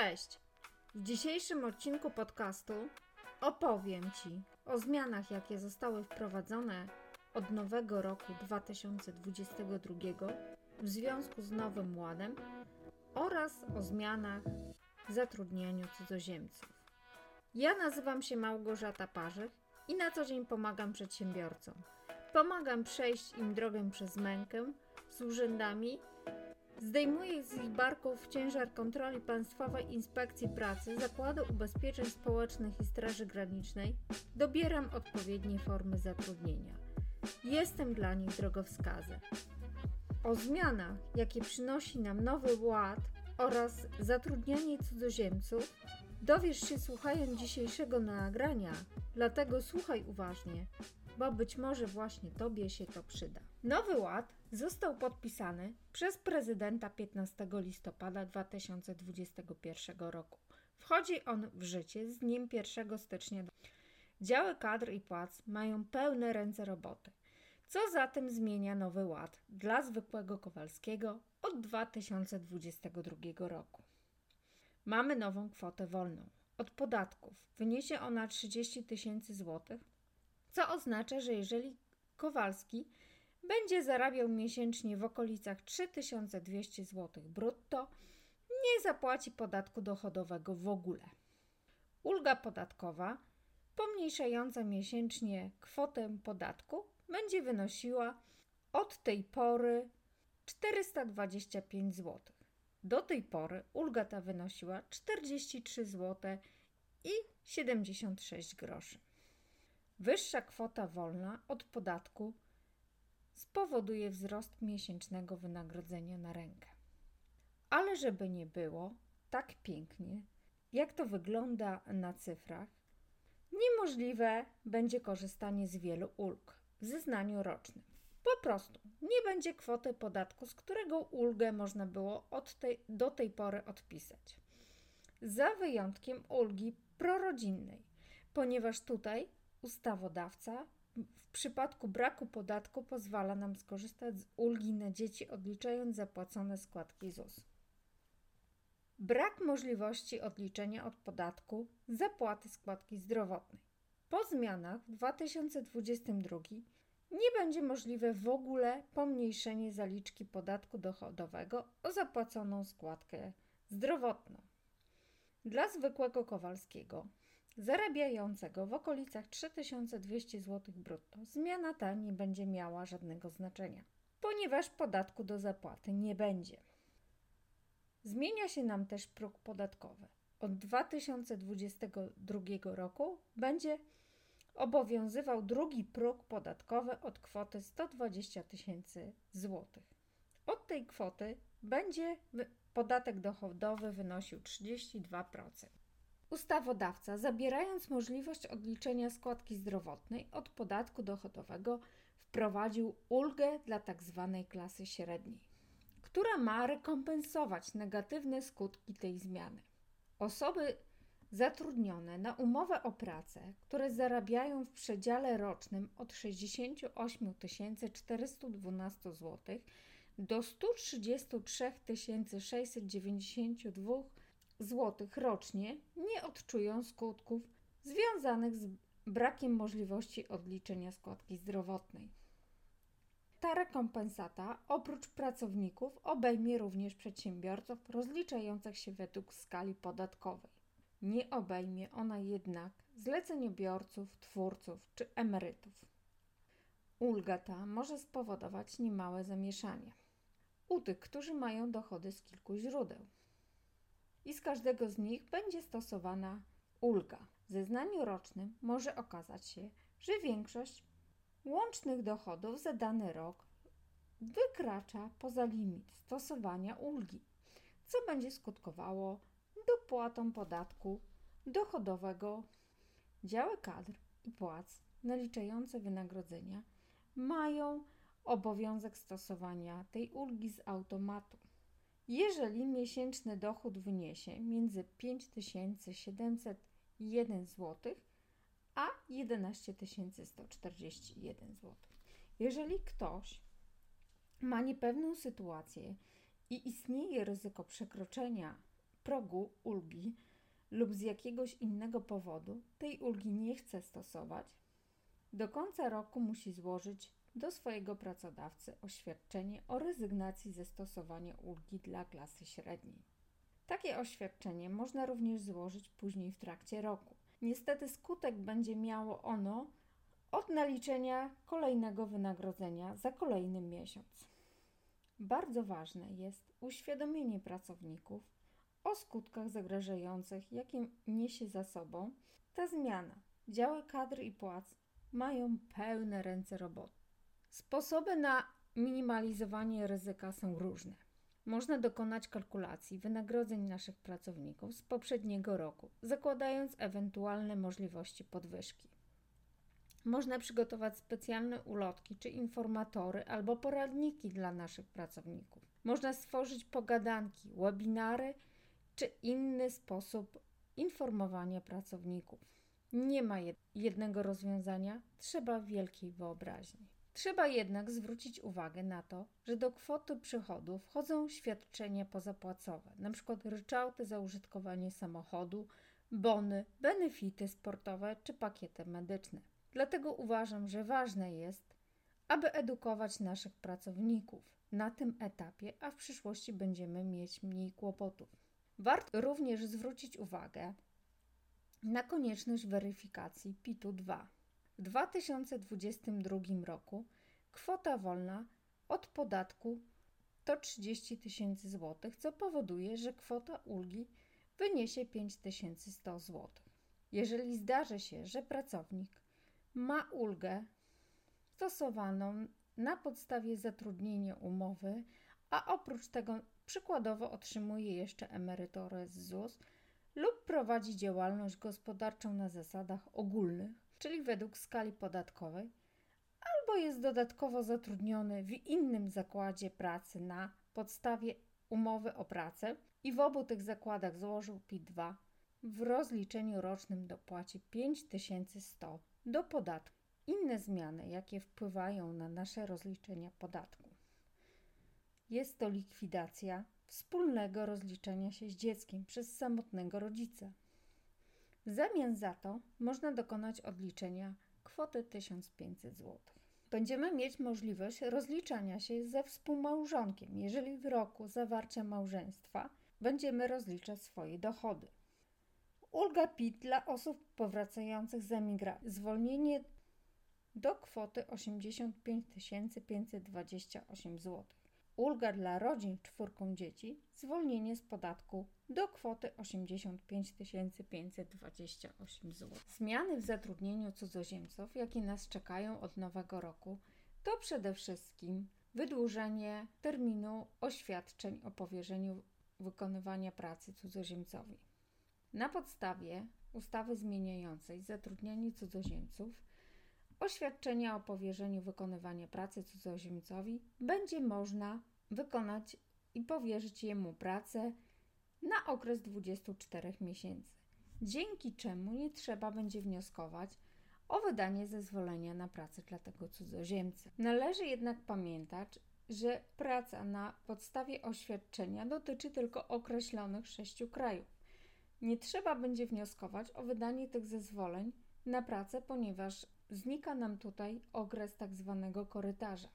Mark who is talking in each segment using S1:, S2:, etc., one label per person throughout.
S1: Cześć! W dzisiejszym odcinku podcastu opowiem Ci o zmianach, jakie zostały wprowadzone od nowego roku 2022 w związku z Nowym Ładem oraz o zmianach w zatrudnianiu cudzoziemców. Ja nazywam się Małgorzata Parzych i na co dzień pomagam przedsiębiorcom. Pomagam przejść im drogę przez mękę z urzędami Zdejmuję z ich barków ciężar kontroli Państwowej Inspekcji Pracy, Zakładu Ubezpieczeń Społecznych i Straży Granicznej. Dobieram odpowiednie formy zatrudnienia. Jestem dla nich drogowskazem. O zmianach, jakie przynosi nam Nowy Ład oraz zatrudnianie cudzoziemców, dowiesz się słuchając dzisiejszego nagrania, dlatego słuchaj uważnie, bo być może właśnie Tobie się to przyda. Nowy Ład został podpisany przez prezydenta 15 listopada 2021 roku. Wchodzi on w życie z dniem 1 stycznia. Działy kadr i płac mają pełne ręce roboty. Co zatem zmienia Nowy Ład dla zwykłego Kowalskiego od 2022 roku? Mamy nową kwotę wolną od podatków. Wyniesie ona 30 tysięcy złotych co oznacza, że jeżeli Kowalski będzie zarabiał miesięcznie w okolicach 3200 zł brutto, nie zapłaci podatku dochodowego w ogóle. Ulga podatkowa pomniejszająca miesięcznie kwotę podatku będzie wynosiła od tej pory 425 zł. Do tej pory ulga ta wynosiła 43 zł i 76 groszy. Wyższa kwota wolna od podatku spowoduje wzrost miesięcznego wynagrodzenia na rękę. Ale żeby nie było tak pięknie, jak to wygląda na cyfrach, niemożliwe będzie korzystanie z wielu ulg w zeznaniu rocznym. Po prostu nie będzie kwoty podatku, z którego ulgę można było tej, do tej pory odpisać. Za wyjątkiem ulgi prorodzinnej, ponieważ tutaj ustawodawca w przypadku braku podatku pozwala nam skorzystać z ulgi na dzieci, odliczając zapłacone składki ZUS. Brak możliwości odliczenia od podatku zapłaty składki zdrowotnej. Po zmianach w 2022 nie będzie możliwe w ogóle pomniejszenie zaliczki podatku dochodowego o zapłaconą składkę zdrowotną. Dla zwykłego Kowalskiego zarabiającego w okolicach 3200 zł brutto, zmiana ta nie będzie miała żadnego znaczenia, ponieważ podatku do zapłaty nie będzie. Zmienia się nam też próg podatkowy. Od 2022 roku będzie obowiązywał drugi próg podatkowy od kwoty 120 tysięcy złotych. Od tej kwoty będzie podatek dochodowy wynosił 32%. Ustawodawca, zabierając możliwość odliczenia składki zdrowotnej od podatku dochodowego, wprowadził ulgę dla tzw. Tak klasy średniej, która ma rekompensować negatywne skutki tej zmiany. Osoby zatrudnione na umowę o pracę, które zarabiają w przedziale rocznym od 68 412 zł do 133 692 zł, złotych rocznie nie odczują skutków związanych z brakiem możliwości odliczenia składki zdrowotnej. Ta rekompensata oprócz pracowników obejmie również przedsiębiorców rozliczających się według skali podatkowej. Nie obejmie ona jednak zleceniobiorców, twórców czy emerytów. Ulga ta może spowodować niemałe zamieszanie u tych, którzy mają dochody z kilku źródeł i z każdego z nich będzie stosowana ulga. W zeznaniu rocznym może okazać się, że większość łącznych dochodów za dany rok wykracza poza limit stosowania ulgi, co będzie skutkowało dopłatą podatku dochodowego. Działy kadr i płac naliczające wynagrodzenia mają obowiązek stosowania tej ulgi z automatu jeżeli miesięczny dochód wyniesie między 5701 zł a 11141 zł. Jeżeli ktoś ma niepewną sytuację i istnieje ryzyko przekroczenia progu ulgi lub z jakiegoś innego powodu tej ulgi nie chce stosować, do końca roku musi złożyć do swojego pracodawcy oświadczenie o rezygnacji ze stosowania ulgi dla klasy średniej. Takie oświadczenie można również złożyć później w trakcie roku. Niestety skutek będzie miało ono od naliczenia kolejnego wynagrodzenia za kolejny miesiąc. Bardzo ważne jest uświadomienie pracowników o skutkach zagrażających, jakie niesie za sobą ta zmiana. Działy kadr i płac mają pełne ręce roboty. Sposoby na minimalizowanie ryzyka są różne. Można dokonać kalkulacji wynagrodzeń naszych pracowników z poprzedniego roku, zakładając ewentualne możliwości podwyżki. Można przygotować specjalne ulotki czy informatory albo poradniki dla naszych pracowników. Można stworzyć pogadanki, webinary czy inny sposób informowania pracowników. Nie ma jednego rozwiązania, trzeba wielkiej wyobraźni. Trzeba jednak zwrócić uwagę na to, że do kwoty przychodu wchodzą świadczenia pozapłacowe, np. ryczałty za użytkowanie samochodu, bony, benefity sportowe czy pakiety medyczne. Dlatego uważam, że ważne jest, aby edukować naszych pracowników na tym etapie, a w przyszłości będziemy mieć mniej kłopotów. Warto również zwrócić uwagę na konieczność weryfikacji PIT-u 2. W 2022 roku kwota wolna od podatku to 30 tysięcy złotych, co powoduje, że kwota ulgi wyniesie 5100 zł. Jeżeli zdarzy się, że pracownik ma ulgę stosowaną na podstawie zatrudnienia umowy, a oprócz tego przykładowo otrzymuje jeszcze emeryturę z ZUS lub prowadzi działalność gospodarczą na zasadach ogólnych, czyli według skali podatkowej, albo jest dodatkowo zatrudniony w innym zakładzie pracy na podstawie umowy o pracę i w obu tych zakładach złożył PIT-2, w rozliczeniu rocznym dopłaci 5100 do podatku. Inne zmiany, jakie wpływają na nasze rozliczenia podatku. Jest to likwidacja wspólnego rozliczenia się z dzieckiem przez samotnego rodzica. W zamian za to można dokonać odliczenia kwoty 1500 zł. Będziemy mieć możliwość rozliczania się ze współmałżonkiem, jeżeli w roku zawarcia małżeństwa będziemy rozliczać swoje dochody. Ulga PIT dla osób powracających z emigracji. Zwolnienie do kwoty 85 528 zł. Ulga dla rodzin czwórką dzieci. Zwolnienie z podatku do kwoty 85 528 zł. Zmiany w zatrudnieniu cudzoziemców, jakie nas czekają od nowego roku, to przede wszystkim wydłużenie terminu oświadczeń o powierzeniu wykonywania pracy cudzoziemcowi. Na podstawie ustawy zmieniającej zatrudnianie cudzoziemców oświadczenia o powierzeniu wykonywania pracy cudzoziemcowi będzie można wykonać i powierzyć jemu pracę na okres 24 miesięcy, dzięki czemu nie trzeba będzie wnioskować o wydanie zezwolenia na pracę dla tego cudzoziemcy. Należy jednak pamiętać, że praca na podstawie oświadczenia dotyczy tylko określonych sześciu krajów. Nie trzeba będzie wnioskować o wydanie tych zezwoleń na pracę, ponieważ znika nam tutaj okres tak zwanego korytarza.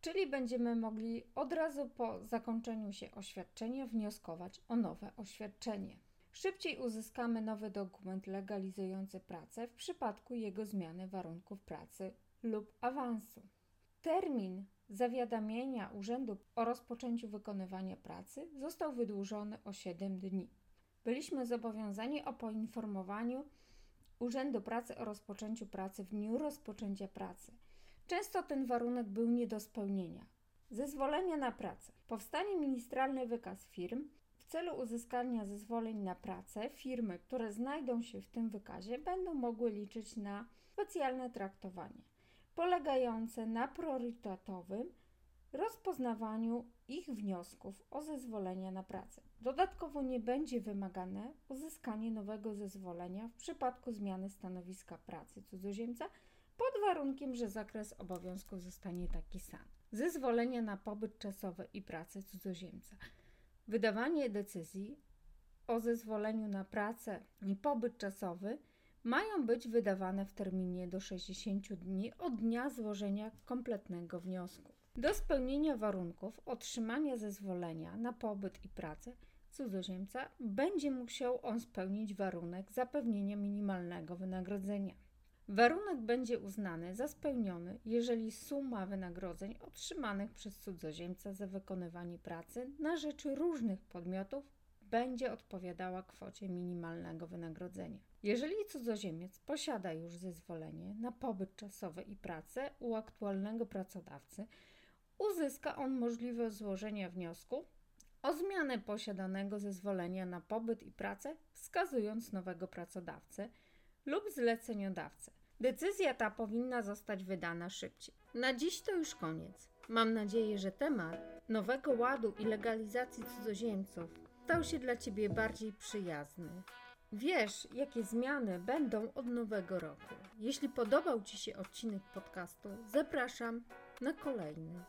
S1: Czyli będziemy mogli od razu po zakończeniu się oświadczenia wnioskować o nowe oświadczenie. Szybciej uzyskamy nowy dokument legalizujący pracę w przypadku jego zmiany warunków pracy lub awansu. Termin zawiadamiania urzędu o rozpoczęciu wykonywania pracy został wydłużony o 7 dni byliśmy zobowiązani o poinformowaniu Urzędu Pracy o rozpoczęciu pracy w dniu rozpoczęcia pracy. Często ten warunek był nie do spełnienia. Zezwolenia na pracę. Powstanie ministralny wykaz firm. W celu uzyskania zezwoleń na pracę, firmy, które znajdą się w tym wykazie, będą mogły liczyć na specjalne traktowanie, polegające na priorytetowym rozpoznawaniu ich wniosków o zezwolenia na pracę. Dodatkowo nie będzie wymagane uzyskanie nowego zezwolenia w przypadku zmiany stanowiska pracy cudzoziemca pod warunkiem, że zakres obowiązków zostanie taki sam. Zezwolenia na pobyt czasowy i pracę cudzoziemca. Wydawanie decyzji o zezwoleniu na pracę i pobyt czasowy mają być wydawane w terminie do 60 dni od dnia złożenia kompletnego wniosku. Do spełnienia warunków otrzymania zezwolenia na pobyt i pracę cudzoziemca będzie musiał on spełnić warunek zapewnienia minimalnego wynagrodzenia. Warunek będzie uznany za spełniony, jeżeli suma wynagrodzeń otrzymanych przez cudzoziemca za wykonywanie pracy na rzecz różnych podmiotów będzie odpowiadała kwocie minimalnego wynagrodzenia. Jeżeli cudzoziemiec posiada już zezwolenie na pobyt czasowy i pracę u aktualnego pracodawcy, uzyska on możliwość złożenia wniosku o zmianę posiadanego zezwolenia na pobyt i pracę, wskazując nowego pracodawcę lub zleceniodawcę. Decyzja ta powinna zostać wydana szybciej. Na dziś to już koniec. Mam nadzieję, że temat nowego ładu i legalizacji cudzoziemców stał się dla Ciebie bardziej przyjazny. Wiesz, jakie zmiany będą od nowego roku. Jeśli podobał Ci się odcinek podcastu, zapraszam na kolejny.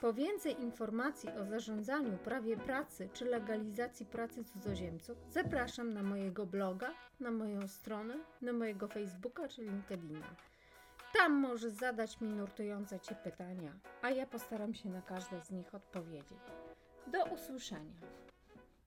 S1: Po więcej informacji o zarządzaniu, prawie pracy czy legalizacji pracy cudzoziemców zapraszam na mojego bloga, na moją stronę, na mojego Facebooka czy LinkedIna. Tam możesz zadać mi nurtujące Cię pytania, a ja postaram się na każde z nich odpowiedzieć. Do usłyszenia.